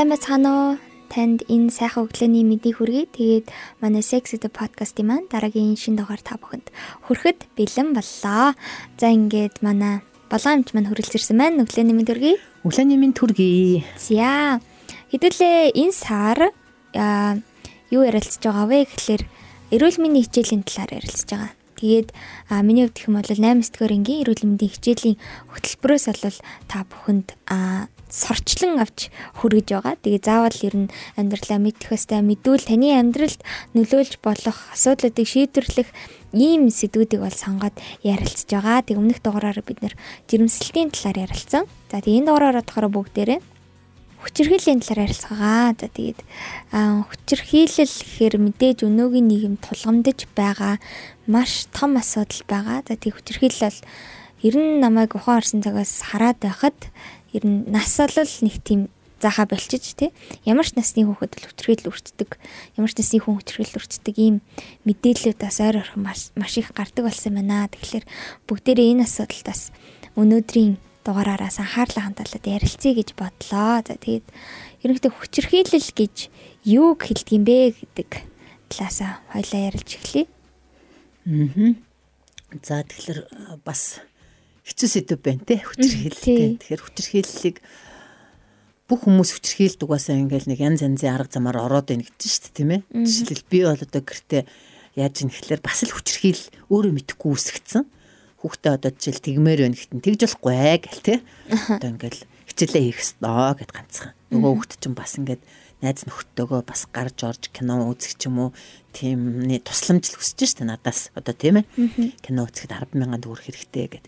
Сайн байцгаана уу? Танд энэ сайхан өглөөний мэдээг хүргэе. Тэгээд манай Sex Ed podcast-ийн маань дараагийн шин дугаар та бүхэнд хүрэхэд бэлэн боллоо. За ингээд манай Балгаамж маань хүрэлцэрсэн байна. Өглөөний мэд хүргэе. Өглөөний мэд хүргэе. За. Хэдүүлээ энэ сар юу ярилцж байгаа вэ гэхэлэр эрүүл мэндийн хичээлийн талаар ярилцж байгаа. Тэгээд миний хувьд гэх юм бол 8 сэтгүүр энгийн эрүүл мэндийн хичээлийн хөтөлбөрөөс бол та бүхэнд сорчлон авч хүргэж байгаа. Тэгээ заавал ер нь амьдралаа мэдэх хэвээр мэдүүл таны амьдралд нөлөөлж болох асуудлуудыг шийдвэрлэх ийм сэдвүүдийг бол сонгоод ярилцж байгаа. Тэг өмнөх дугаараар бид нэр жирэмслэлтийн талаар ярилцсан. За тэгээ энэ дугаараар болохоор бүгдээрээ хүчирхийллийн талаар ярилцгаа. За тэгээд хүчирхийлэл гэхээр мэдээж өнөөгийн нийгэм тулгамдж байгаа маш том асуудал байгаа. За тэгээд хүчирхийлэл бол ер нь намайг ухаан орсон цагаас хараад байхад ер нь нас бол нэг тийм заахаа болчих тий. Ямар ч насны хүүхэд л хүчрхийлэл үрчдэг. Ямар ч насны хүн хүчрхийлэл үрчдэг ийм мэдээллүүд бас ойр орхон маш их гардаг болсон байна. Тэгэхээр бүгдээрээ энэ асуудалтаас өнөөдрийн дугаараараас анхаарлаа хандуулад ярилцъя гэж бодлоо. За тэгээд ерөнхийдөө хүчрхийлэл гэж юу хэлдэг юм бэ гэдэг талаасаа хоёлаа ярилж эхлэе. Аа. За тэгэхээр бас хэцүү сэдв байна те хүчирхийлэл. Тэгэхээр хүчирхийллийг бүх хүмүүс хүчирхийлдэг угаасаа ингээл нэг янз янзын арга замаар ороод байна гэж шүү дээ тийм ээ. Жишээлбэл би бол одоо гэртээ яаж юм гэхлээр бас л хүчирхийл өөрөө мэдхгүй үсгцэн. Хүүхдээ одоо жишээл тэгмээр байна гэтэн тэгж болохгүй ээ гэл те. Одоо ингээл хичээлээ хийх ёстой гэд ганцхан. Нөгөө хүүхд чинь бас ингээд найз нөхдөөгөө бас гарч орж кино үзэх ч юм уу тиймний тусламж л хүсэж штэ надаас одоо тийм ээ кино үзэхэд 100000 төгрөг хэрэгтэй гэд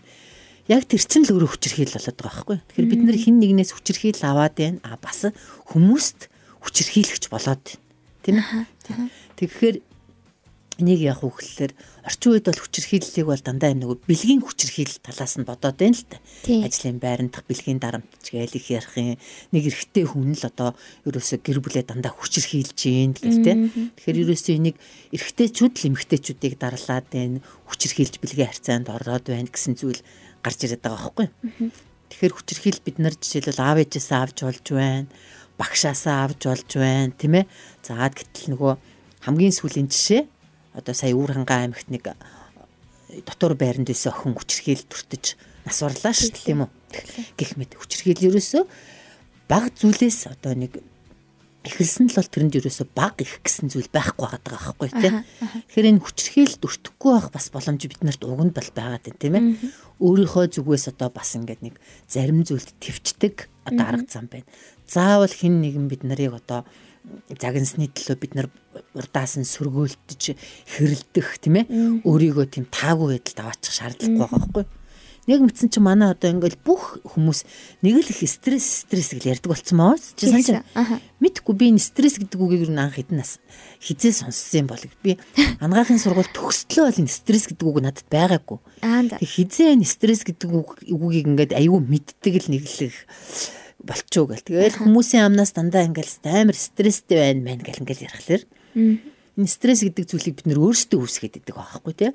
яг тэр чинь л өөрөө хүчирхийл болоод байгаа байхгүй. Тэгэхээр бид нэр хин нэгнээс хүчирхийл аваад байна. А бас хүмүүст хүчирхийлэгч болоод тийм ээ. Тэгэхээр энийг яг үгэлээр орчин үед бол хүчирхийллийг бол дандаа юм нөгөө бэлгийн хүчирхийл талаас нь бодоод байна л та. Ажлын байрандах бэлгийн дарамтч гээл их ярих юм. Нэг эрэгтэй хүн л одоо ерөөсө гэр бүлээ дандаа хүчирхийлж гин гэл тэ. Тэгэхээр ерөөсө энийг эрэгтэйчүүд л эмэгтэйчүүдийг дарлаад байна. Хүчирхийлж бэлгийн харьцаанд ороод байна гэсэн зүйл гарч ирээд байгаа байхгүй. Тэгэхээр хүчирхийл бид нар жишээлбэл аав ээжээсээ авч болж байна. Багшаасаа авч болж байна, тийм ээ. За гэтэл нөгөө хамгийн сүүлийн жишээ одоо сая Үүрхангаа аймагт нэг э, дотор байранд байсан охин хүчирхийл төртөж нас орлаа шүү дээ, тийм үү. Гэх мэт хүчирхийл ерөөсөө баг зүйлээс одоо нэг эхэлсэн л бол тэрэнд ерөөсө баг их гэсэн зүйл байхгүй байгаа байхгүй тийм. Тэгэхээр энэ хүчрхийлд өртөхгүй байх бас боломж биднэрт уганд бол байгаад байна тийм ээ. Өөрийнхөө зүгээс одоо бас ингээд нэг зарим зүйлд твчдэг одоо арга зам байна. Заавал хин нэгэн бид нарыг одоо загнасны төлөө бид нар урдаас нь сөргөөлтөж хэрэлдэх тийм ээ. Өөрийгөө тийм таагүй байдалд аваачих шаардлагагүй байгаа байхгүй юу? Нэг мэдсэн чи манай одоо ингээл бүх хүмүүс нэг л их стресс стресс гэж ярьдаг болсон маа. Чи санаж мэдхгүй би энэ стресс гэдэг үгийг юу анх хэдэн нас хизээ сонссон юм бол би ангаахын сургууль төгсдлөө бол энэ стресс гэдэг үг надад байгаагүй. Хизээ энэ стресс гэдэг үгийг ингээд аюу мэддэг л нэг л их болчоо гэл. Тэгэл хүмүүсийн амнаас дандаа ингээл амар стресстэй байна мэн гэл ингээл ярихлаар. Энэ стресс гэдэг зүйлийг бид нөр өөрсдөө үүсгээд идэг байхгүй тийм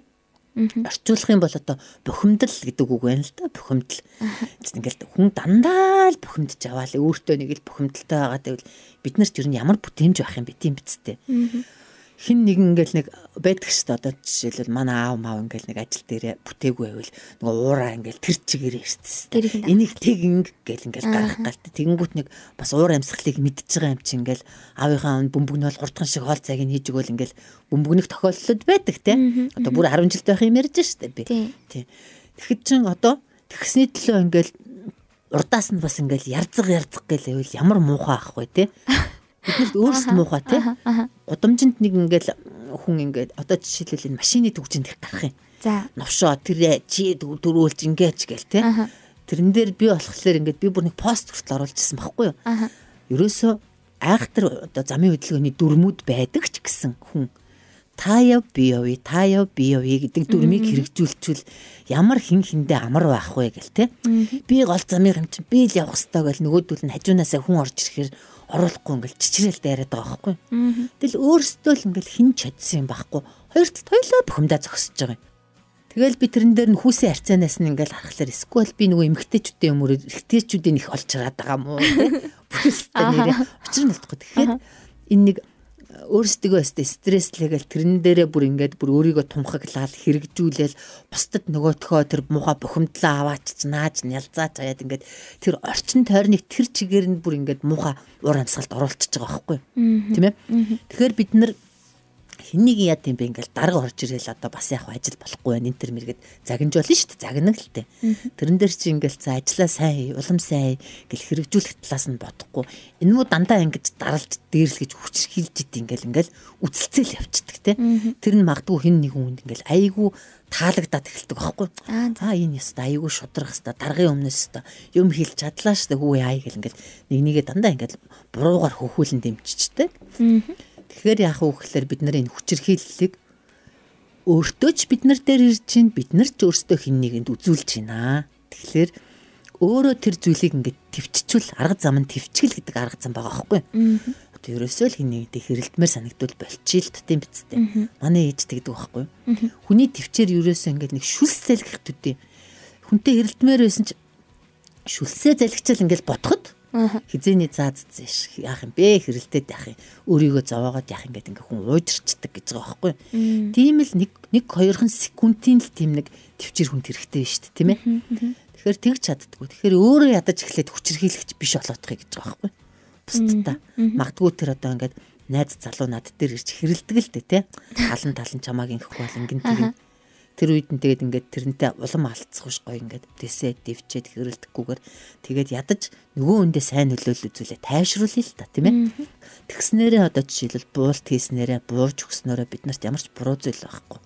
орчуулах юм бол одоо бухимдал гэдэг үг байна л да бухимдал. Ингээл хүн дандаа л бухимдж аваад өөртөө нэг л бухимдалтай байгаа. Гэвэл бид нарт ер нь ямар бүтээмж байх юм бэ? Тийм биз дээ хин нэг ингээл нэг байдаг шүү дээ одоо жишээлбэл манай аав маав ингээл нэг ажил дээр бүтээгүй байвал нөгөө уураа ингээл тэр чигээр ирсэн. Энийг тэг инг гэл ингээл гарах галт тэгэнгүүт нэг бас уур амьсгалыг мэдчихэж байгаа юм чи ингээл аавынхаа бөмбөгнөл хурдхан шиг хоол цайг нь хийж өгөөл ингээл бөмбөгнөх тохиолдлууд байдаг те. Одоо бүр 10 жил байх юм ярьж шүү дээ би. Тий. Тэгэхэд чин одоо тэгсний төлөө ингээл урдаас нь бас ингээл ярзаг ярзаг гэлээвэл ямар муухай ахгүй те. биднэрт өөрсд муухай тий. Гудамжинд нэг ингээл хүн ингээд одоо жишээлбэл энэ машины төгжинд их гарах юм. За. Новшоо тэрэ чи дөрүүлж ингээч гээл тий. Тэрэн дээр би болохоор ингээд би бүр нэг пост хүртэл оруулж ирсэн байхгүй юу? Ерөөсөө айхтар одоо замын хөдөлгөөний дүрмүүд байдаг ч гэсэн хүн та яв би явъя та яв би явъя гэдэг дүрмийг хэрэгжүүлчихвэл ямар хин хиндэ амар байх вэ гэл те би гол замын юм чинь би л явах хэрэгтэй гэл нөгөөдөл нь хажуунаасаа хүн орж ирэхээр оруулахгүй ингээл чичрэл дайраад байгаа байхгүй. Тэгэл өөрсдөө л ингээл хин чадсан юм байхгүй. Хоёр талд хоёлаа бухимдаа зогсож байгаа юм. Тэгэл би тэрэн дээр нь хүүсийн харьцаанаас нь ингээл харахаар эсвэл би нөгөө эмгтээчүүдийн өмөрөөр эрэгтэйчүүдийн их олж хараад байгаа мó те. Бүхэлдээ нэрээ учир нь болтгоо. Тэгэхээр энэ нэг өөрсдөө өстө стресслэгэл тэрэн дээрээ бүр ингээд бүр өөрийгөө тунхаглаад хэрэгжүүлээл бусдад нөгөөтхөө тэр мууга бухимдлаа аваач нааж нялзаач аяад ингээд тэр орчин тойрныг тэр чигээр нь бүр ингээд мууга уур амьсгалд оруулчихж байгаа байхгүй тийм ээ тэгэхээр бид нар хиннийг яа гэм бэ ингээл дарга орж ирэл одоо бас яг ажил болохгүй байна. Энэ төр мэргэд загинж болно шүү дээ. Загнаг л тээ тэрэн дээр чи ингээл за ажиллаа сайн улам сайн гэл хэрэгжүүлэх талаас нь бодохгүй. Энэ муу дандаа ингэж даралж дээрлэж хүчрхийлж ит ингээл ингээл үцэлцэл явцдаг те. Тэр нь магадгүй хин нэг хүнд ингээл айгүй таалагдаад эхэлдэг байхгүй. Аа энэ яста айгүй шудрах хэвээр даргын өмнөөс хэвээр юм хэлж чадлаа дээ. Хүү яа гэл ингээл нэг нэгэ дандаа ингээл буруугаар хөхүүлэн дэмжичдэг Тэгэхээр яах вэ гэхээр бид нар энэ хүчирхийллийг өөртөө ч бид нар дээр ирж чинь бид нар ч өөрсдөө хин нэгэнд үзүүлж байна. Тэгэхээр өөрөө тэр зүйлийг ингээд төвччихвэл арга зам нь төвчгөл гэдэг арга зам байгаа байхгүй. Одоо ерөөсөө л хин нэгдээ хэрэлдмээр санагдвал болчихил т тийм биз дээ. Манай ээж тэгдэг байхгүй. Хүний төвчээр ерөөсөө ингээд нэг шүлсэл гэх төдий. Хүнтэй хэрэлдмээр байсан ч шүлсээ залгичаал ингээд ботход хизээний зааз зээш яах юм бэ? Хэрэлдээд яах юм? Өөрийгөө зовоогоод яах ингээд ингээ хүн уйдэрчдэг гэж байгаа байхгүй. Тийм л нэг нэг хоёрхан секундын л тийм нэг төвчээр хүнд хэрэгтэй шүү дээ тийм ээ. Тэгэхээр тэгж чаддгүй тэгэхээр өөрөө ядаж эхлээд хүчрхийлэгч биш болоодохыг гэж байгаа байхгүй. Бусдаа магадгүй тэр одоо ингээд найз залуу над дээр ирж хэрэлдэг л дээ тий халан талан чамааг ингэхгүй бол ингэн тийм тэр үед нь тэгээд ингээд тэрнтэй улам алдцах биш гоё ингээд дэсээ дэвчээд хэрэлдэхгүйгээр тэгээд ядаж нөгөө хүндээ сайн нөлөөлөл үзүүлээ. Тайвшруулъя л та тийм ээ. Тэгснээрээ одоо жишээлбэл буулт хийснээрээ бууж өгснөөрөө бид нарт ямар ч буруу зүйл байхгүй.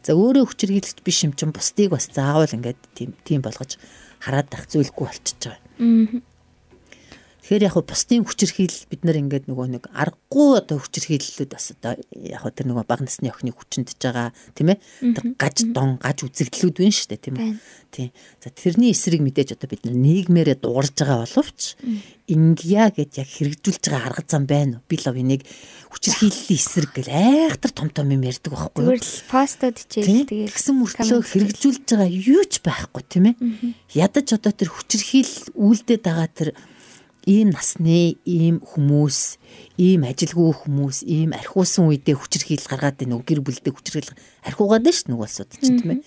За өөрөө хүчрхийлэгч биш юм чинь бусдыг бас заавал ингээд тийм тийм болгож хараад тах зүйлгүй болчихж байгаа Тэгэхээр яг бусдын хүчирхийл бид нар ингээд нөгөө нэг аргагүй одоо хүчирхийллүүд бас одоо яг тэр нөгөө баг насны охины хүчнэж байгаа тийм ээ? Тэр гаж дон гаж үзэгдлүүд байна шүү дээ тийм үү тийм за тэрний эсрэг мэдээж одоо бид нар нийгмээрээ дуурж байгаа боловч ингия гэж яг хэрэгжүүлж байгаа арга зам байна уу? Би л энийг хүчирхийллийн эсрэг гэл айхтар том том юм ярьдаг байхгүй юу? Зүгээр л постод хичээл тэгээд тэгсэн мөртлөө хэрэгжүүлж байгаа юу ч байхгүй тийм ээ? Ядаж одоо тэр хүчирхийл үлдээд байгаа тэр ийм насны ийм хүмүүс, ийм ажилгүй хүмүүс, ийм архиусан үедээ хүчрхийл гаргаад байна уу? Гэр бүлдээ хүчрхийл архиугаад байна шүү нөгөө асуудал чинь тийм ээ.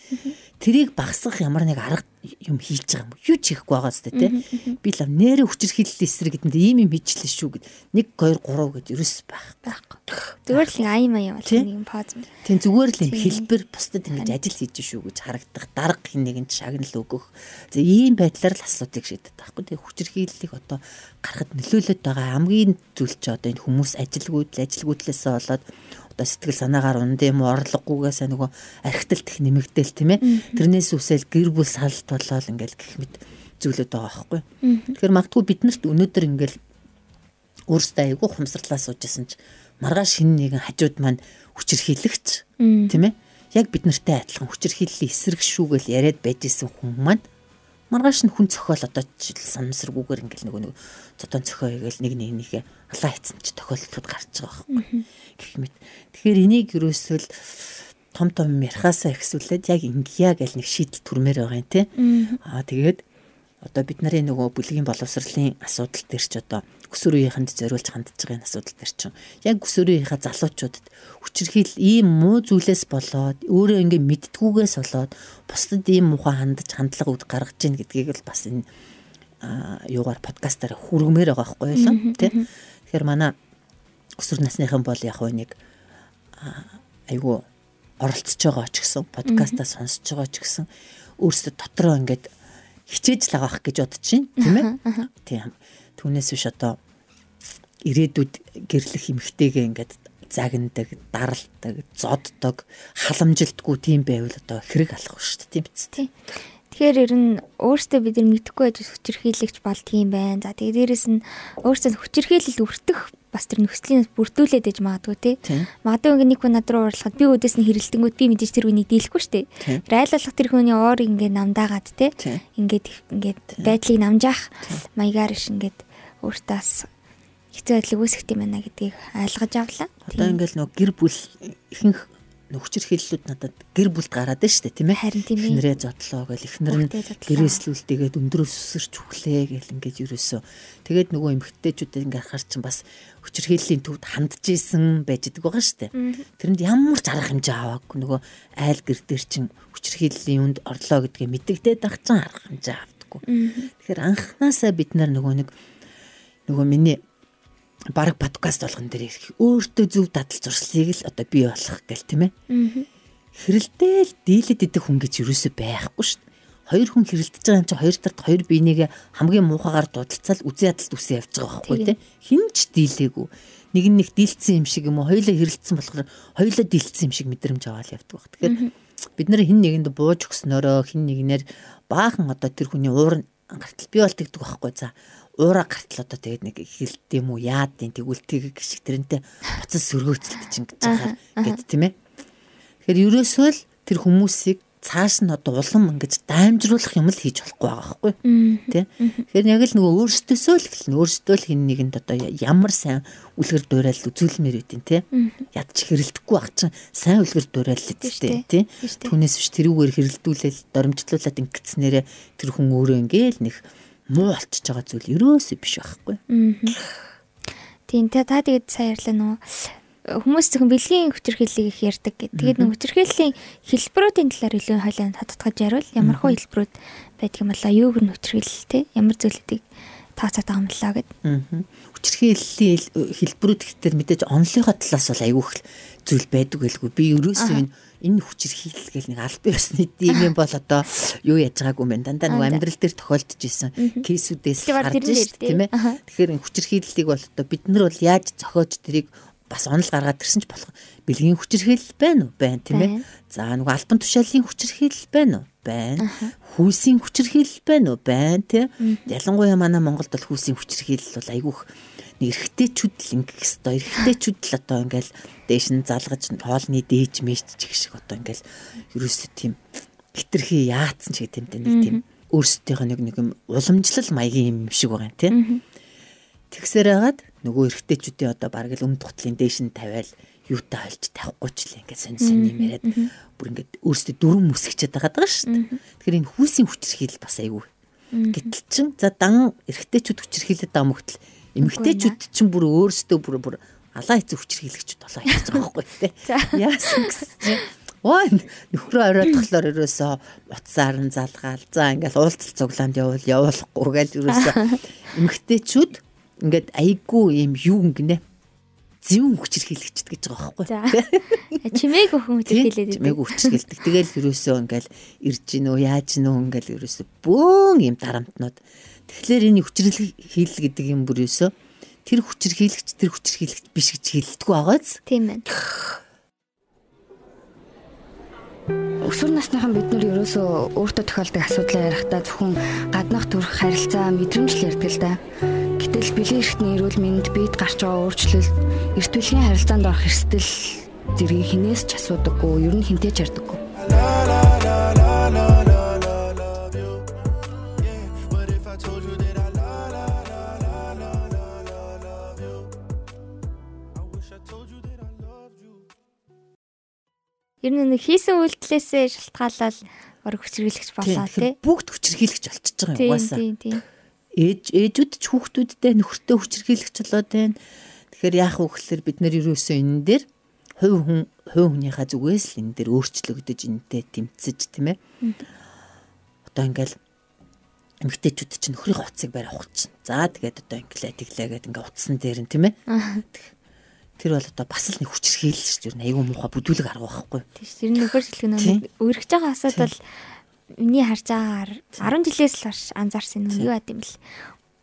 Тэрийг багасгах ямар нэг арга юм хийж байгаа юм. Юу ч хийхгүй байгаа зү тэ. Би л нэрэ хүчрхийлэл эсрэг гэдэнд ийм юм хийчлээ шүү гэд 1 2 3 гэд ерөөс байх байхгүй. Зүгээр л аян маян бол нэг юм поз. Тийм зүгээр л юм хэлбэр бусдад ингэж ажил хийж шүү гэж харагдах дарга хин нэгэн шагнал өгөх. За ийм байдлаар л асуудыг шийдэт байхгүй. Тэгээ хүчрхийллийг одоо гарахад нөлөөлөд байгаа хамгийн зүйл чи одоо энэ хүмүүс ажилгүйдэл ажилгүйдлээсээ болоод одоо сэтгэл санаагаар унд юм орлогогүйгээсээ нөгөө архитэлт их нэмэгдээл тийм ээ. Тэрнээс үсэл гэр бүл салт болоод ингээл гэх мэт зүйлүүд байгаа байхгүй. Тэгэхээр магадгүй биднэрт өнөөдөр ингээл өөрсдөө айгүй хумсралаа суужсэн ч маргааш хин нэгэн хажууд маань хүчрхийлэгч тийм ээ. Яг бид нартай адилхан хүчрхийллийн эсрэг шүүгээл яриад байж исэн хүн маань маргааш нь хүн цохол одоо жишээл санамсаргүйгээр ингээл нөгөө нэг зодон цохоо игээл нэг нэг нэгэ алаа хийцэн ч тохиолдлууд гарч байгаа байхгүй гэх мэт. Тэгэхээр энийг юусэл том том ярихаасаа ихсүүлээд яг ингэя гэл нэг шийдэл түрмээр байгаа юм те. Аа тэгээд одоо бид нарын нөгөө бүлгийн боловсролын асуудал төр ч одоо өсвөр үеийнхэнд зориулж хандж байгаа энэ асуудал төр чинь яг өсвөр үеийнхаа залуучуудад хүчирхийл ийм муу зүйлээс болоод өөрөө ингээ мэдтгүүгээс болоод бусдад ийм муухай хандж хандлага үд гаргаж гин гэдгийг л бас энэ юугаар подкастаар хүргмээр байгаа байхгүй юу тий Тэгэхээр манай өсвөр насныхан бол яг нэг айгүй оролцож байгаа ч гэсэн подкастаа сонсож байгаа ч гэсэн өөрсдөө дотроо ингээд хичээж л байгаа ах гэж бодож чинь тийм ээ. Тийм. Түүнээс биш одоо ирээдүйд гэрлэх эмхтэйгээ ингээд загнадаг, даралдаг, зоддог, халамжилтгүй тийм байвал одоо хэрэг алах шүү дээ тийм биз? Тийм. Тэгэхээр ер нь өөртөө бид нар мэдэхгүй байж хүчирхийлэгч болдгийм байна. За тэгээ дээрэс нь өөртөө хүчирхийлэл өртөх бас тэр нөхцөлийг бүрдүүлээд ээж магадгүй тий. Магадгүй ингээ нэг хүн над руу уурлахад би өдөөс нь хэрэлдэнгүүт би мэдээж тэр үнийг дийлэхгүй шүү дээ. Тэр айлуулах тэр хүний уур ингээ намдаагаад тий. Ингээд ингээд байдлыг намжаах маягаар ш ингээд өөртөөс хэцүү байдлыг үүсгэх юм байна гэдгийг ойлгож авлаа. Одоо ингээл нөгөө гэр бүл ихэнх нөхчөр хэллүүд надад гэр бүлд гараад байна шүү дээ тийм ээ. Харин тийм ээ. Эхнэрээ зодлоо гэл эхнэр нь гэрээслүүлтэйгээд өндрөөс өсөрч өглөө гэл ингээд юусоо. Тэгээд нөгөө эмгтээчүүдэд ингээд харахаар чинь бас хүчир хэллийн төвд хандж исэн байж идэг байгаа шүү дээ. Тэрэнд ямар ч арга хэмжээ аваагүй нөгөө айл гэр дээр чинь хүчир хэллийн үнд орлоо гэдгээ мэддэгдээд ах чинь арга хэмжээ авдаггүй. Тэгэхээр анханасаа бид нар нөгөө нэг нөгөө миний баг подкаст болгон дээр ирэх өөртөө зөв дадал зуршлыг л одоо бий болох гэл тийм ээ. Хэрэлдээл дийлэд идэх хүн гэж юусоо байхгүй шүү дээ. Хоёр хүн хэрэлдэж байгаа юм чи хоёр талд хоёр биенийгээ хамгийн муухагаар дудалцаал үзий ядалт үсээ явж байгаа байхгүй тийм. Хин ч дийлээгүй. Нэг нь нэг дийлцсэн юм шиг юм уу хоёулаа хэрэлдсэн болохоор хоёулаа дийлцсэн юм шиг мэдрэмж аваад явдаг баг. Тэгэхээр бид нар хин нэгэнд бууж өгснөөрөө хин нэгнэр баахан одоо тэр хүний уур гартал бий бол тэгдэг байхгүй за уура гартал одоо тэгээд нэг хилд юм уу яад тийм тэгвэл тэг шиг тэрнтэй буцаж сөргөөцөлдөж ингэж байгаа гэд тийм ээ. Тэгэхээр ерөөсөө л тэр хүмүүсийг цааш нь одоо улам ингэж даймжруулах юм л хийж болохгүй байгаа байхгүй тий. Тэгэхээр яг л нөгөө өөрсдөөсөө л эхэлнэ. Өөрсдөө л хин нэгэнд одоо ямар сайн үлгэр дуурайл үзүүлмээр үдин тий. Ядч хэрэлдэхгүй баг чинь сайн үлгэр дуурайл л тий. Түүнээс биш тэрүүгээр хэрэлдүүлэл доромжлуулаад ингэцнэрээ тэр хүн өөрөө ингээл нэг муу болчихж байгаа зүйл ерөөсөө биш байхгүй. Тийм та та тэгээд сая ярьлаа нөө хүмүүс зөвхөн бэлгийн хүчирхийллийг их ярьдаг гэдэг. Тэгээд нэг хүчирхийллийн хэлбэрүүдийн талаар илүү хойлоо тодтогч яривал ямар хөө хэлбэрүүд байдаг юм болоо? Юуг нь хүчирхийлэл те? Ямар зүйлүүдийг тооцоод байгаа юм Хүчирхийллийн хэлбэрүүд гэхтэр мэдээж онлынхоо талаас бол айгүй их зүйл байдаг байлгүй. Би ерөөсөө энэ энэ хүчирхийлэл гэл нэг аль бие усны дим юм бол одоо юу яаж байгаагүй юм дандаа нэг амьдрал дээр тохиолдож исэн кейсүүдээс харж шүү дээ тийм ээ. Тэгэхээр энэ хүчирхийллийг бол одоо бид нар бол яаж зохиож тэрийг бас онол гаргаад ирсэн ч болох бэлгийн хүчирхийлэл байна уу? Байна тийм ээ. За нөгөө альбан тушаалын хүчирхийлэл байна уу? Байна. Хүүсийн хүчирхийлэл байна уу? Байна тийм. Ялангуяа манай Монголд бол хүүсийн хүчирхийлэл бол айгүйх эрэгтэйчүүд л ингэх хэвээр эрэгтэйчүүд л одоо ингээл дээш нь залгаж хоолны дээж мэйч шиг одоо ингээл ерөөсөө тийм хитрхи яатсан ч гэдэг юм нэг тийм өөрсдийнхөө нэг нэг юм уламжлал маягийн юм шиг байгаа юм тийм тэгсээр хагаад нөгөө эрэгтэйчүүдийн одоо бараг л өмнө тутлын дээш нь тавиал юутай хольж тавихгүй ч л ингээд сонь сонь юм яриад бүр ингээд өөрсдөө дөрөв мүсгчээд байгаа даа шүү дээ. Тэгэхээр энэ хүүсийн хүчрхийл бас айгүй гэтэл чин за дан эрэгтэйчүүд хүчрхийлээд байгаа мөхтөл Эмэгтэйчүүд чинь бүр өөрсдөө бүр бүр алаа эцэг хүчээр хийлгэж толоо хийж байгаа байхгүй тий. Яасан гэсэн. Ой нөхрөө оройд болохоор ерөөсөө утсаар нь залгаал. За ингээл уулзалт цуглаанд явуул явуулахгүй гээл ерөөсөө эмэгтэйчүүд ингээд айгүй юм юу гинэ зүүн хүчээр хийлгчихэд гэж байгаа байхгүй. За. Чимээг өхөн хүчээр хийлээд. Чимээг хүчээр хийлдэг. Тэгэл ерөөсөө ингээл ирж гинөө яаж гинөө ингээл ерөөсөө бөөн юм дарамтнууд Тэгэхээр энэ хүчрэл хийл гэдэг юм бүр өсөө тэр хүчрэл хийлэгч тэр хүчрэл хийлэгч биш гэж хэлдэггүй байгааз. Тийм байна. Өсвөр насныхан бид нар ерөөсөө өөртөө тохиолдог асуудлаа ярихдаа зөвхөн гаднах төрх харилцаа мэдрэмжл ярьдаг л да. Гэтэл бэлэн эрхтний эрүүл мэнд бид гарч байгаа өөрчлөлт эрт бүлгийн харилцаанд орох эрсдэл зэргийг хинээс ч асуудаггүй, ер нь хинтээ ч ярьдаггүй. Ер нь нэг хийсэн үйлдэлээсээ шалтгаалаад баг хүчрхийлэгч болоо тий. Бүгд хүчрхийлэгч болчихж байгаа юм угаасаа. Тийм тийм. Ээж ээжүүд ч хүүхдүүдтэй нөхөртөө хүчрхийлэгч болоод байна. Тэгэхээр яах вэ гэхээр бид нар ерөөсөө энэ дээр хувь хүн хувь хүнийхээ зүгээс л энэ дээр өөрчлөгдөж энтэй тэмцэж тийм ээ. Одоо ингээл эмгтээчүүд чинь нөхрийн утсыг барь авах чинь. За тэгээд одоо инглээ тэглээ гэдэг ингээ утсан дээр нь тийм ээ тэр бол одоо бас л нэг хүчрхийл шүү дээ. Айгүй муухай бүдүүлэг арга байхгүй. Тийм шүү. Тэр нөхөр шилхэн нэг өргөж байгаа асуудал миний харж байгаагаар 10 жилээс л хойш анзаарсан юм юу гэдэм бэл?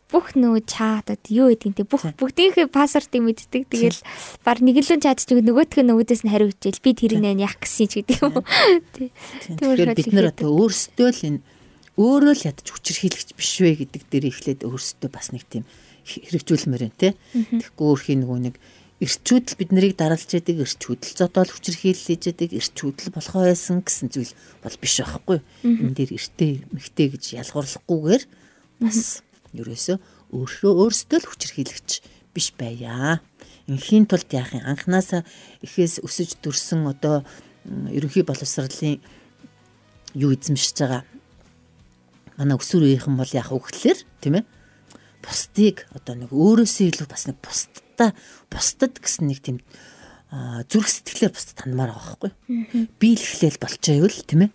Бүх нөө чатад юу гэдгийг те бүх бүгдийнхээ пассвортыг мэддэг. Тэгэл баг нэг л чат ч нөгөөх нь нөгөөдөөс нь хариу хичээл би тэр нэ яах гэсэн ч гэдэг юм. Тэгэхээр бид нар одоо өөрсдөө л энэ өөрөө л ядаж хүчирхийлэгч биш вэ гэдэг дээр эхлээд өөрсдөө бас нэг тийм хэрэгжүүлмээр байна те. Тэгэхгүй өөрхийн нөгөө нэг эрчүүдэл бид нарыг даралж яадаг эрчүүдэл зодоол хүчирхийлж яадаг эрчүүдэл болохоо байсан гэсэн зүйл бол биш байхгүй. Энэ дээр эртээ мэгтэй гэж ялгуурлахгүйгээр бас ерөөсөө өөрөө өөрсдөө л хүчирхийлэгч биш байя. Инхийн тулд яах юм анханасаа эхээс өсөж дүрсэн одоо ерөнхий боловсролын юу эзэмшиж байгаа манай өсвөр үеийнхэн бол яах вэ гэхлээр тийм ээ бусдыг одоо нэг өөрөөсөө илүү бас нэг бусд бусдаа бусдад гэсэн нэг тийм зүрх сэтгэлээр бусдад хандмаар байгаа байхгүй. Биелэхлээл болчихойвол тийм ээ.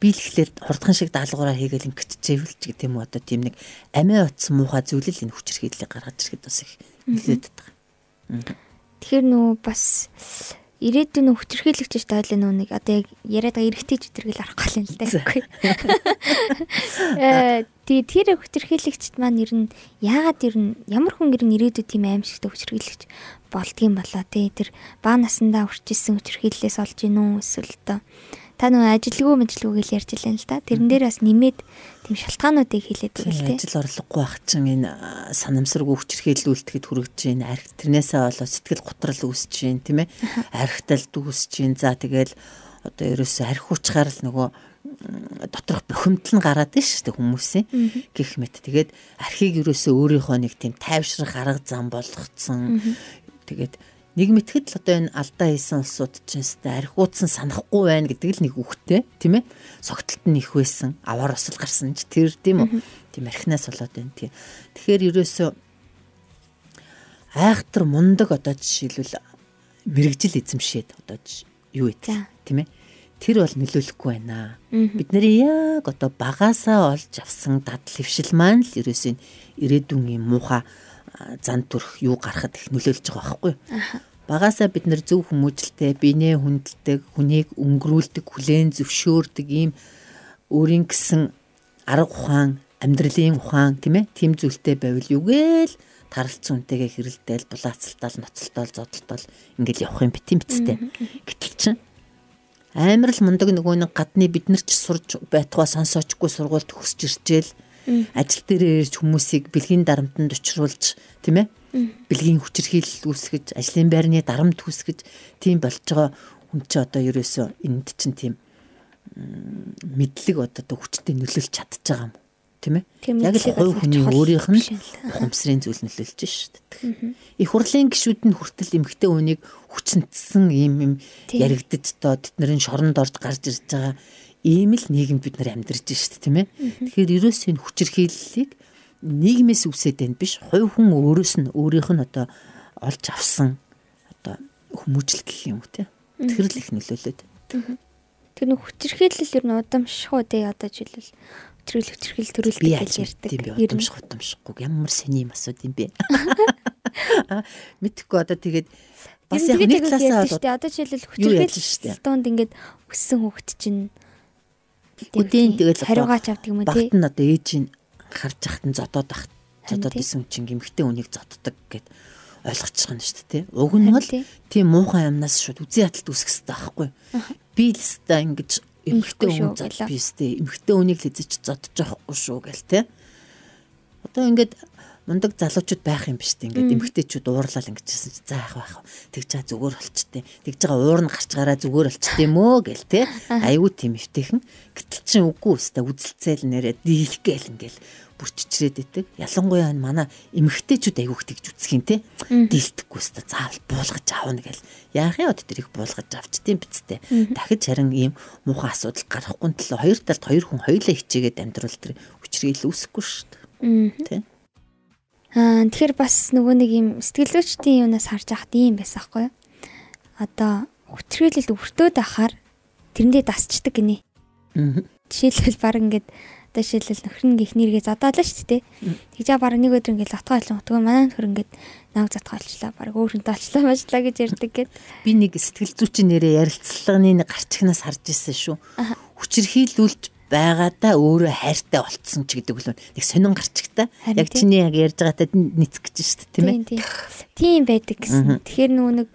Биелэхлээл хурдхан шиг даалгавраа хийгээл ингэчихэвэл ч гэдэг юм одоо тийм нэг амиа утсан муухай зүйлэл энэ хүчрхийллийг гаргаж ирэхэд бас их нөлөөд байгаа. Тэгэхээр нөө бас ирээдүйн хүчрхийлэгч тайл нөө нэг одоо яг яриад байгаа эргэтэй зүтргэл арах гал юм л да. Э тэгээ тэр хүчрхийлэгчд маань ер нь яагаад ер нь ямар хүн ер нь ирээдүйд тийм аимшигтай хүчрхийлэгч болдгийм болоо те тэр баа насандаа хүрчээсэн хүчрхийллээс олж гинүү эсвэл одоо та нөгөө ажилгүй мэдлгүй гэж ярьж илэн л да. Тэрэн дээр бас нэмээд тийм шалтгаануудыг хэлээд байгаа л тийм. Ажил орлогогүй байх чинь энэ санамсаргүй хүчрхийлүүлдэхэд хүрэж чинь арх тэрнээсээ болоо сэтгэл готрал үүсэж чинь тийм ээ. Архиталд үүсэж чинь за тэгэл одоо ерөөсөө арх хүчгаар л нөгөө доторх бухимдал нь гараад байна шүү дээ хүмүүсийн гих мэт. Тэгээд архийг ерөөсөө өөрийнхөө нэг тийм тайвшрах арга зам болгоцсон. Тэгээд нэг мэтгэд л одоо энэ алдаа хийсэн улсууд ч нэстэ архиуцсан санахгүй байна гэдэг л нэг үгтэй тийм ээ? Согтолт нь их байсан аваар осол гарсан ч тэр тийм үү? Тийм архинаас болоод байна тийм. Тэгэхээр ерөөсөө айхтар мундаг одоо жишээлбэл мэрэгжил эзэмшээд одоо юу вэ тийм ээ? Тэр бол нөлөөлөхгүй байна. Бид нэр яг одоо багасаа олж авсан дадал хөвшил маань л ерөөсөө ирээдүйн юм муухай зан төрх юу гарахад их нөлөөлж байгаа байхгүй. Багасаа бид нэр зөв хүмүүжлтэй, бинээ хүндэлдэг, хүнийг өнгөрүүлдэг, хүлээн зөвшөөрдөг ийм өөрийн гэсэн арга ухаан, амьдралын ухаан тийм ээ тийм зүйлтэй байвал югээл таралцсан үнтэйгээ хэрэлдээл, булаацалтаал, ноцолтоол, зодтолтоол ингээл явах юм бит юм бицтэй. Гэтэл чинь амар л мундаг нөгөө нэг гадны бид нар ч сурж байтугай сонсоочгүй сургуульд төгсөж ирчээл ажил дээр ирж хүмүүсийг бэлгийн дарамтанд учруулж тийм ээ? Бэлгийн хүчирхийлэл үүсгэж ажлын байрны дарамт үүсгэж тийм болж байгаа хүн чи одоо ерөөсөө энд чинь тийм мэдлэг одоо хүчтэй нөлөөлж чадчих байгаа юм тийм ээ? Яг л хувь хүний өөрийнх нь ухамсарын зүйл нөлөөлж шүү дээ их хурлын гишүүд нь хүртэл эмгтэй хүнийг хүчнэтсэн юм юм яригдаж одоо тэднэрийн шоронд орж гарч ирж байгаа ийм л нийгэмд бид нар амьдарч шүү дээ тийм ээ. Тэгэхээр ерөөсөө энэ хүчирхийллийг нийгмээс үсээд байна биш. Хувь хүн өөрөөс нь өөрийнх нь одоо олж авсан одоо хүмүүжил гэх юм уу тийм. Тэр л их нөлөөлөд. Тэр нэг хүчирхийлэл ер нь удамшгүй дээ одоо жишээлбэл хүчирхийл хүчирхийл төрүүлдэг гэж ярьдаг. Тийм би удамших удамшихгүй ямар сони юм асууд юм бэ. Мэдхгүй одоо тэгээд бас яг нэг талаасаа бол одоо жишээлбэл хүчирхийл донд ингээд өссөн хүүхэд чинь Үдийн тэгэл хариугаач авдаг юм тий. Багт нь одоо ээжийг харж яхад нь зодоод ах. Зодоод исэн чинь гимхтэй үнийг зоддог гэд ойлгочих нь шүү дээ тий. Уг нь бол тийм муухай юмнаас шууд үзий хаталт үүсэх хэрэгтэй байхгүй. Би л өстой ингэж эмхтэй хүн зод би өстэй эмхтэй үнийг л эзэж зодож явахгүй шүү гэл тий. Одоо ингээд мундаг залуучууд байх юм биш үү ингээд эмгтээчүүд уурлал ингэжсэн чи за яах байх тэгж чаа зүгээр болчтой тэгж байгаа уур нь гарч гараа зүгээр болчтой юм өө гэл те аюу тийм эвтэйхэн. Гэтэл чин үгүй өстой үзэлцэл нэрээ дийлэх гээл ингээл бүр чичрээд идэг. Ялангуяа манай эмгтээчүүд аюух тэгж үсэх юм те дийлдэхгүй өстой заавал буулгаж аавна гэл. Яах юм одоо тэрийг буулгаж авчтiin бицтэй дахиж харин ийм муухай асуудал гарахгүй тал хоёр талд хоёр хүн хоёулаа хичээгээд амьдрал тэр хүчрийг л үүсэхгүй шүү дээ. Аа тэгэхээр бас нөгөө нэг юм сэтгэлзүйчдийн юунаас харж яхад ийм байсан байхгүй юу? Одоо хүчрэлэл өвөртөөд ахаар тэрэндээ дасчдаг гинэ. Жишээлбэл баг ингээд одоо жишээлбэл нөхөр нь гихнэргээ задаад л шүү дээ. Тэгжээ баг нэг өдөр ингээд затгаа олсон. Тэгвэл манай нөхөр ингээд нав затгаа олчлаа. Баг өөрөндөө олчлаа мажлаа гэж ярьдаг гэд. Би нэг сэтгэл зүйчийн нэрээ ярилцлагын гарчгнаас харж ирсэн шүү. Хүчрхийлүүлж байгаадаа өөрөө хайртай болцсон ч гэдэг л нэг сонин гарчигтай. Яг чиний яг ярьж байгаатай нийцэх гэж шүү дээ тийм ээ. Тийм байдаг гэсэн. Тэгэхээр нөгөө нэг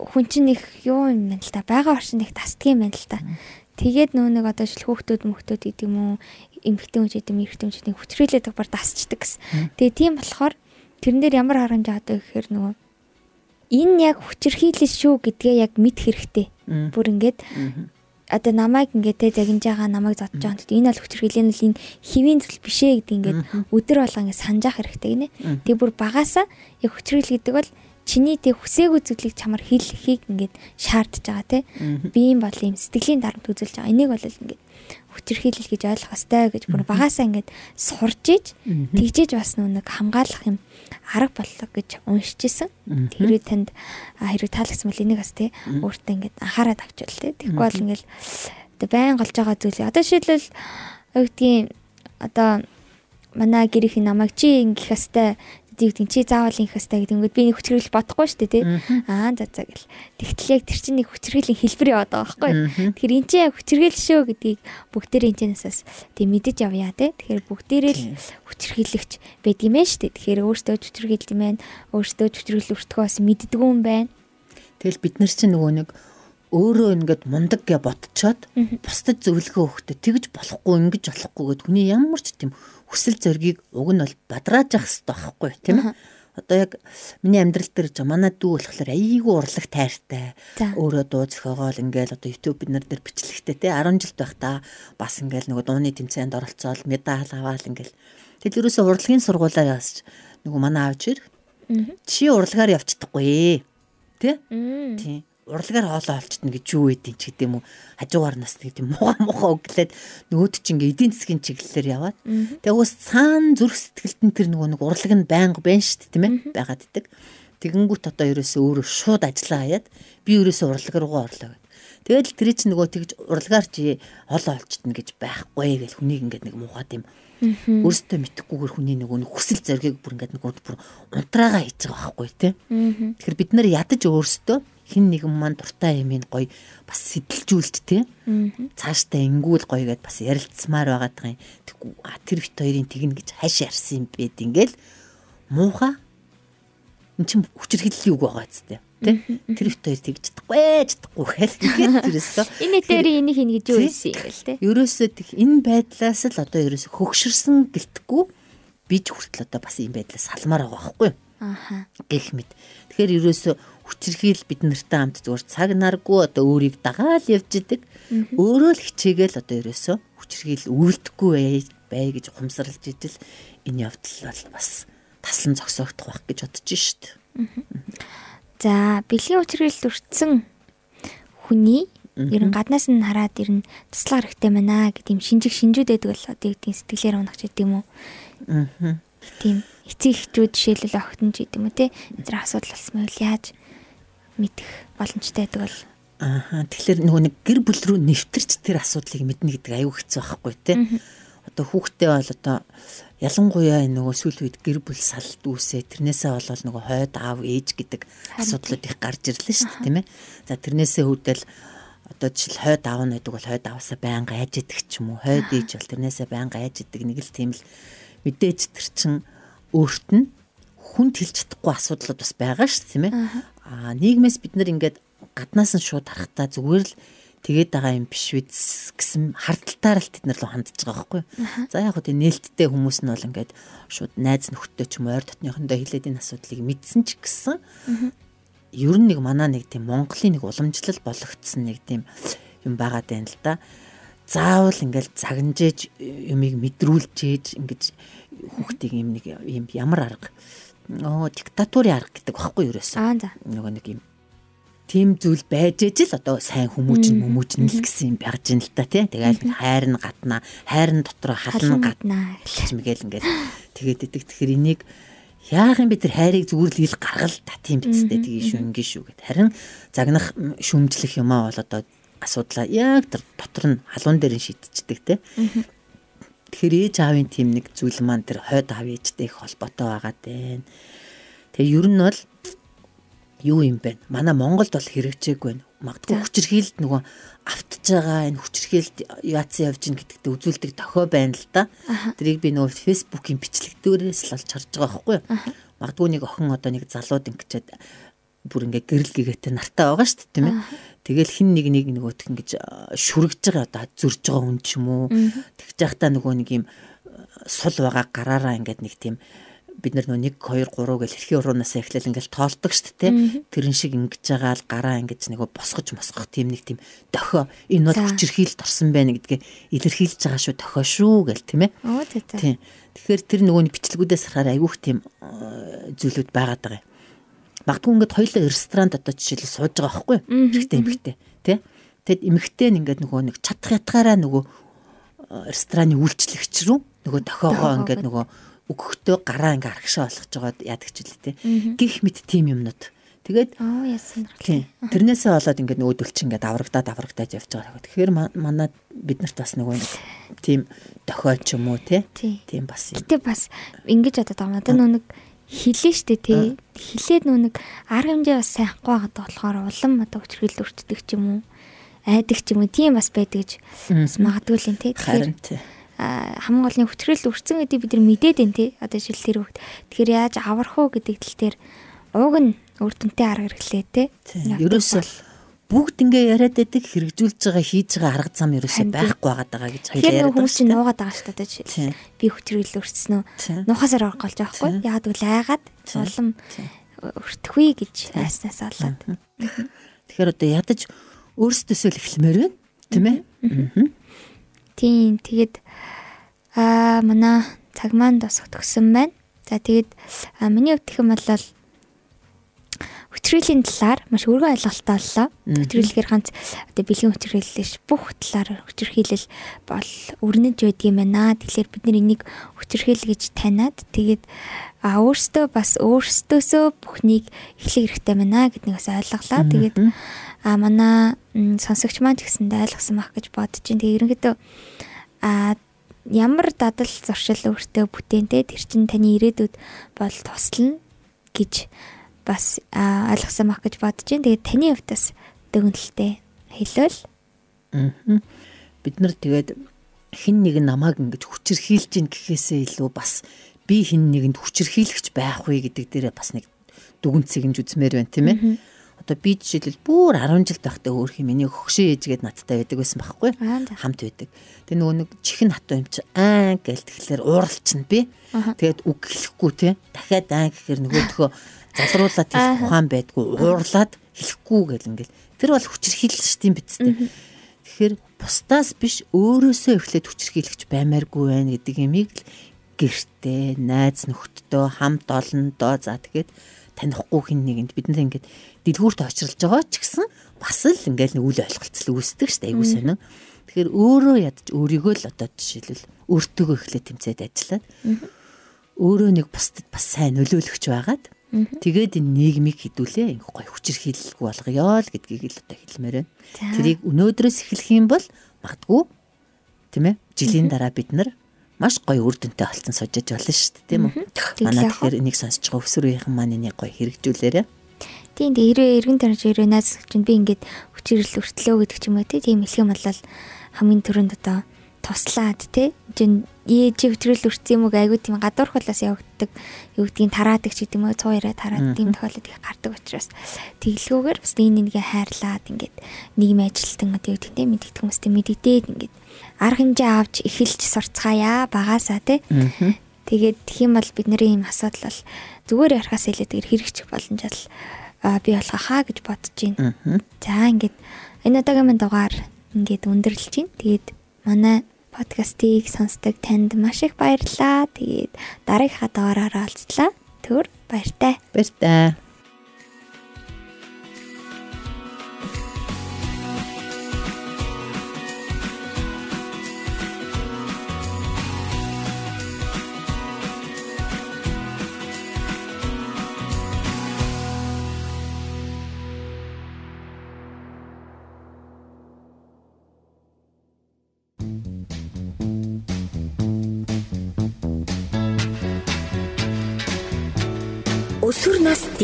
хүн чинь их юу юм байна л та. Бага оршин их тасдаг юм байна л та. Тэгээд нөө нэг одоо шил хүүхдүүд мөхтүүд гэдэг юм уу эмгтэн үеч гэдэг эмгтэн үеч гэдэг хүчрэлээд бар дасчдаг гэсэн. Тэгээ тийм болохоор тэрэн дээр ямар харамж авдаг гэхээр нөгөө энэ яг хүчрхийлэл шүү гэдгээ яг мэд хэрэгтэй. Бүр ингээд одоо намайг ингээд те загинж байгаа намайг зодж байгаа. Тэгэд энэ бол хүчрхийлэл нь энэ хэвийн зүйл биш ээ гэдэг ингээд өдөр болго ингээд санджаах хэрэгтэй гинэ. Тэг бүр багасаа яг хүчрхийлэл гэдэг бол чиний тэг хүсээгүй зүйлийг чамар хийлэхийг ингээд шаардж байгаа те. Би юм бол юм сэтгэлийн дарамт үзүүлж байгаа. Энийг бол ингээд хүчрхийлэл гэж ойлгох ёстой гэж бүр багасаа ингээд сурж иж тэгжээж бас нэг хамгаалах юм арга боллоо гэж уншижсэн. Тэрээ танд хэрэг таалагдсан бол энийг бас тий өөртөө ингээд анхаарал авчвал тий. Тэгэхгүй бол ингээд одоо байн голж байгаа зүйлээ одоо юу гэдгийг одоо манай гэрийнх намайг чи ингэх хэвээр гэдэг чи заавал инх хэвээр гэдэг ингээд би нэг хүчрхийлэл бодохгүй шүү дээ тий. Аа за за гэл. Тэгтэл яг тэр чинь нэг хүчрхийллийн хэлбэр яваад байгаа байхгүй. Тэгэхээр эн чинь яг хүчрхийлэл шүү гэдгийг бүгдээрээ энэ чэнэсээс тий мэдэж явъя тий. Тэгэхээр бүгдээрээ л хүчрхийлэгч байд юм ээ шүү дээ. Тэгэхээр өөртөө хүчрхийлдэг юм байна. Өөртөө хүчрхийлэл өртгөө бас мэддэггүй юм байна. Тэгэл бид нар чинь нөгөө нэг өөрөө ингээд мундаг гэ ботчоод бусдад зөвлөгөө өгөхдөө тэгж болохгүй ингэж болохгүй гэд хүний ямар ч тийм хүсэл зоригийг уг нь бол бадрааж ах хэрэгтэй байхгүй тийм ээ. Одоо яг миний амьдрал дээр ч манай дүү болохоор айгүй урлаг тайртай. Өөрөө дуу зохиогоол ингээл одоо YouTube бид нар дээр бичлэгтэй те 10 жилд байх та бас ингээл нөгөө дууны тэмцээнд оролцоод медаль аваал ингээл. Тэгэл ерөөсө урлагийн сургуулаар ясч нөгөө манай аавч чи урлагаар явчихдаггүй тий. Тий урлагаар хоолоо олчтно гэж юу байдیں۔ ч гэдэм үү хажуугаар нас гэдэг муухай муухай өглөөд нөгөөд чи ингээ эдийн засгийн чиглэлээр яваад. Тэгээ уус цаана зүрх сэтгэлтэн тэр нөгөө нэг урлаг нь байнга байна шүү дээ тийм ээ байгаад идэг. Тэгэнгүүт одоо ерөөсөө өөрөө шууд ажиллаа хаяад би ерөөсөө урлаг руугаа орлоо гэд. Тэгэл тэр чинь нөгөө тэгж урлагаар чи хоолоо олчтно гэж байхгүй гэж хүнийг ингээ нэг муухай тийм өөрөөсөө мэдхгүйгээр хүний нөгөө хүсэл зоригийг бүр ингээд нэг бүр унтраагаа хийж байгаа байхгүй тий. Тэгэхээр бид нар ядаж өөрөөсөө хин нэгэн маань дуртай юм ин гоё бас сэтэлжүүлж тий. Цаашдаа ингүүл гоё гэд бас ярилцмаар байгаа юм. Тэггүй тэр бит хоёрын тэгнэ гэж хайш ярьсан юм бэд ингээл муухай эн чин хүчрхийллийн үг байгаа зү тий. Тэр бит хоёр тэгж чадахгүй чадахгүй гэхэл ингээд тэрээсээ энэ дээр энийг хийнэ гэж юу хэлсэн юм бэл тий. Ерөөсөө тэг энэ байдлаас л одоо ерөөсөө хөгшөрсөн гэлтггүй би ч хүртэл одоо бас энэ байдлаас салмаар байгаа байхгүй? Аха. Гэх мэт. Тэгэхээр ерөөсөө хүчрхийл бид нартай хамт зүгээр цаг наргүй одоо өөрийг дагаал явж идэг. Өөрөө л хичээгээл одоо ерөөсөө хүчрхийл үйлдэхгүй бай гэж ухамсарлаж идэл энэ явдал бол бас таслан зогсоогдох байх гэж бодож шít. За бэлгийн хүчрхийл өртсөн хүний ер нь гаднаас нь хараад ер нь туслах хэрэгтэй байна гэдэг юм шинжиг шинжүүд байдаг бол одоо тийм сэтгэлээр унах гэдэг юм уу. Аа. Тийм эцэг эхчүүд жишээлбэл охтон ч гэдэг юм уу те. Эзэр асуудал болсон байвал яаж мэдэх боломжтой байдаг бол. Аа тэгэхээр нөгөө нэг гэр бүл рүү нэвтэрч тэр асуудлыг мэднэ гэдэг аюу хэцүү байхгүй тий. Одоо хүүхдээ бол одоо ялангуяа нөгөө сүүл үед гэр бүл салт үүсээ. Тэрнээсээ болол нөгөө хойд аав ээж гэдэг асуудлууд их гарч ирлээ шүү дээ тийм ээ. За тэрнээсээ үүдэл одоо жишээл хойд аав нь гэдэг бол хойд аавсаа байнга айж идэг ч юм уу? Хойд ээж бол тэрнээсээ байнга айж идэг нэг л тийм л мэдээж тэр чин өөрт нь хүнд хэлж чадахгүй асуудлууд бас байгаа шүү дээ тийм ээ. Аа нийгмээс бид нар ингээд гаднаас нь шууд харахтаа зүгээр л тэгээд байгаа юм биш үз гэсэн хардталтаар л тэд нар руу хандж байгаа байхгүй. За яг хөө тийм нээлттэй хүмүүс нь бол ингээд шууд найз нөхдөд ч юм ойр дотныхондоо хилээд энэ асуудлыг мэдсэн ч гэсэн ер нь нэг манаа нэг тийм Монголын нэг уламжлал болгогдсон нэг тийм юм байгаа даа л да. Заавал ингээл загнажээж юмыг мэдрүүлж ээж ингэж хүүхдийг юм нэг юм ямар арга оо диктатурын арга гэдэг багхгүй юурээс. Аа за. Нөгөө нэг юм тийм зүйл байж ижил одоо сайн хүмүүжин хүмүүжин л гэсэн юм байгаж ин л та тий. Тэгэл хайр нь гатна, хайр нь дотор хална гатна гэж мэгэл ингээл тэгээд идэг. Тэгэхээр энийг яахан би тэр хайрыг зүгээр л ил гаргал та тийм бицтэй тгий шүү ингээ шүү гэд. Харин загнах шүмжлэх юм аа бол одоо асуудлаа яг тэр дотор нь халуун дээр нь шийдчихдэг тий. Тэгэхээр ээж аавын тийм нэг зүйл маань тэр хойд аав ээжтэй их холбоотой байгаа дээ. Тэгээ ер нь бол юу юм бэ? Манай Монголд бол хэрэгжээг байна. Магадгүй хүчирхийлд нөгөө автж байгаа энэ хүчирхийлд яатсан явж гин гэдэгт үзүүлдэг тохио байна л да. Тэрийг би нөгөө фэйсбүүкийн бичлэгдүүрээс л олж харж байгаа байхгүй юу? Магадгүй нэг охин одоо нэг залууд ингэчээд бүр ингээ гэрэл гэгээтэй нартай байгаа шүү дээ тийм ээ. Тэгэл хин нэг нэг нөгөөх ингэж шүргэж байгаа одоо зөрж байгаа хүн ч юм уу. Тэгж байхдаа нөгөө нэг юм сул байгаа гараараа ингээд нэг тийм бид нар нөө 1 2 3 гэл хэрхий уруунаас эхлээл ингээл тоолдог шүү дээ. Тэрэн шиг ингэж байгаа л гараа ингэж нэг босгож мосгох тийм нэг тийм дохио энэ бол хүчирхийлд орсон байна гэдгээ илэрхийлж байгаа шүү дохио шүү гэл тийм ээ. Оо тий. Тийм. Тэгэхээр тэр нөгөө бичлэгүүдээс харахаар айгүйх тийм зүйлүүд байгаад байгаа юм. Магадгүй ингээд хоёулаа ресторанд одоо жишээл сууж байгаа байхгүй юу? Эмэгтэй эмэгтэй тий. Тэгэд эмэгтэй нь ингээд нөгөө нэг чадах ятгаараа нөгөө рестораны үйлчлэгч рүү нөгөө дохиогоо ингээд нөгөө өгөхдөө гараа ингээ аргашаа болгож байгаад яадаг ч үлээ те. Гих мэд тим юмнууд. Тэгээд оо яасан. Тэрнээсээ болоод ингээ нөөдөл чи ингээ даврагдаад даврагдаад явж байгаа. Тэгэхээр манад бид нарт бас нөгөө тийм дохиоч юм уу те. Тийм бас юм. Гэтэ бас ингэж одоо байгаа надад нүг хилээ штэ тий. Хилээд нүг арга хэмжээ бас сайхгүй байгаад болохоор улам одоо хүчрэл өртдөг ч юм уу айдаг ч юм уу тийм бас байдаг гэж бас магадгүй л юм тий. Тэгэхээр хамгийн голны хүчрэл өрцөн гэдэг бид нар мэдээд байна тий. Одоо жишээл тэр хөвгт. Тэгэхээр яаж аврах уу гэдэг тал дээр ууг нь үр дүнтэй арга хэрэглээ тий. Ерөөсөө бүгд ингээ яриад байдаг хэрэгжүүлж байгаа хийж байгаа арга зам ерөөсөө байхгүй байгаад байгаа гэж хоёул яриад байгаа. Хүмүүс чинь нуугаад байгаа шүү дээ жишээл. Би хүчрэл өрцсөн үү? Нухасаар орголж байгаа хгүй. Яг л айгаад улам өртөхгүй гэж айснаас болоод. Тэгэхээр одоо ядаж өөрсдөөсөө л эхлэмээр байна. Тийм ээ? Тийм тэгээд аа манай цаг маань бас төгсөн байна. За тэгээд миний хувьд гэх юм бол хүчрээлийн талаар маш өргөн ойлголттой боллоо. Хүчрээлгээр ганц одоо бэлгийн хүчрээлээс бүх талаар хүчрхийлэл бол өрнөж байдгийм байна. Тэгэхээр бид нар энийг хүчрхийл гэж таниад тэгээд а өөртөө бас өөртөөсөө бүхнийг эхлэх хэрэгтэй байна гэднийг бас ойлголаа. Тэгээд а манай сонсогч маань гэсэндээ ойлгосон байх гэж бодож байна. Тэгээ ерөнхийдөө а ямар дадал зуршил өөртөө бүтээнтэй тэр чин таны ирээдүйд бол туслана гэж бас ойлгосон байх гэж бодож байна. Тэгээ таны хувьдас дүгнэлтээ хэлвэл бид нар тэгээд хин нэг намааг ингэж хүчрхийлж гин гэхээсээ илүү бас би хин нэгэнд хүчрхийлэгч байх вэ гэдэг дээрээ бас нэг дүгнцэг юм үзмээр байна тийм ээ. Одоо би жишээлбэл бүр 10 жил байхдаа өөр хин миний хөгшөө ээжгээд надтай байдаг байсан байхгүй хамт байдаг. Тэгээ нөгөө нэг чихэн хатуу юм чи аа гээл тэгэхээр ууралчна би. Тэгээд үг хэлэхгүй те дахиад аа гэхээр нөгөөдхөө залруулаад хэлэх ухаан байдгүй уурлаад хэлэхгүй гэл ингээл. Тэр бол хүчрхийлэл шүү дээ. Бидтэй. Тэгэхээр бусдаас биш өөрөөсөө эхлээд хүчрхийлэгч баймааргүй байна гэдэг юмыг л гэртээ найз нөхдөдөө хамт олондоо за тэгээд танихгүй хин нэгэнд бид нар ингээд дэлгүүрт очролж байгаа ч гэсэн бас л ингээл нэг үл ойлголцол үүсдэг шүү дээ айгуу сонин. Тэгэхээр өөрөө ядч өөрийгөө л одоо жишээлбэл өөртөөгөө эхлээд тэмцээд ажиллаад өөрөө нэг бусдад бас сайн нөлөөлөгч байгаад тэгээд энэ нийгмийг хідүүлээ ингээ гой хүчирхийлэлгүй болгоё л гэдгийг л одоо хэлмээр байна. Тэрийг өнөөдрөөс эхлэх юм бол магадгүй тийм ээ жилийн дараа бид нар маш гоё үр дүнтэй болсон сужиж болно шүү дээ тийм үү. Манай тэгэхээр энийг сонсож байгаа өсвөрийнхэн маань энийг гоё хэрэгжүүлээрэ. Тийм дээ хэрвээ эргэн тарж ирээ найз чинь би ингээд хүчирэл өртлөө гэдэг ч юм уу тийм хэлэх юм бол хамгийн түрүүнд одоо туслаад тий ээж хөтрөл өрцсөн юм уу айгуу тийм гадуурх болоос явагддаг. Юу гэдгийг тараадаг ч гэдэм үү цуураа тараад тийм тохиолдол их гардаг учраас. Тэглгүүгээр бас нэг нэгээ хайрлаад ингээд нийгэм ажилтан одоо юу гэдгийг мэддэг хүмүүстэй мэддээд ингээд арга хэмжээ авч эхэлж сурцгаая багасаа тий тэгээд тхиим бол бидний ийм асуудал бол зүгээр ярахаас илээ тэр хэрэгчих боломжтой би болох хаа гэж бодож байна. За ингээд энэ удаагийн дугаар ингээд өндөрлж байна. Тэгээд манай подкастыг сонсдог танд маш их баярлалаа. Тэгээд дараагийнхаа дугаараараа олцлаа. Түр баяртай. Баяртай.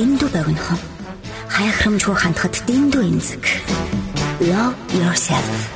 Дэндүү богинохон. Хайхрамжгүй хандхад дэндүү эмзэг. Love yourself.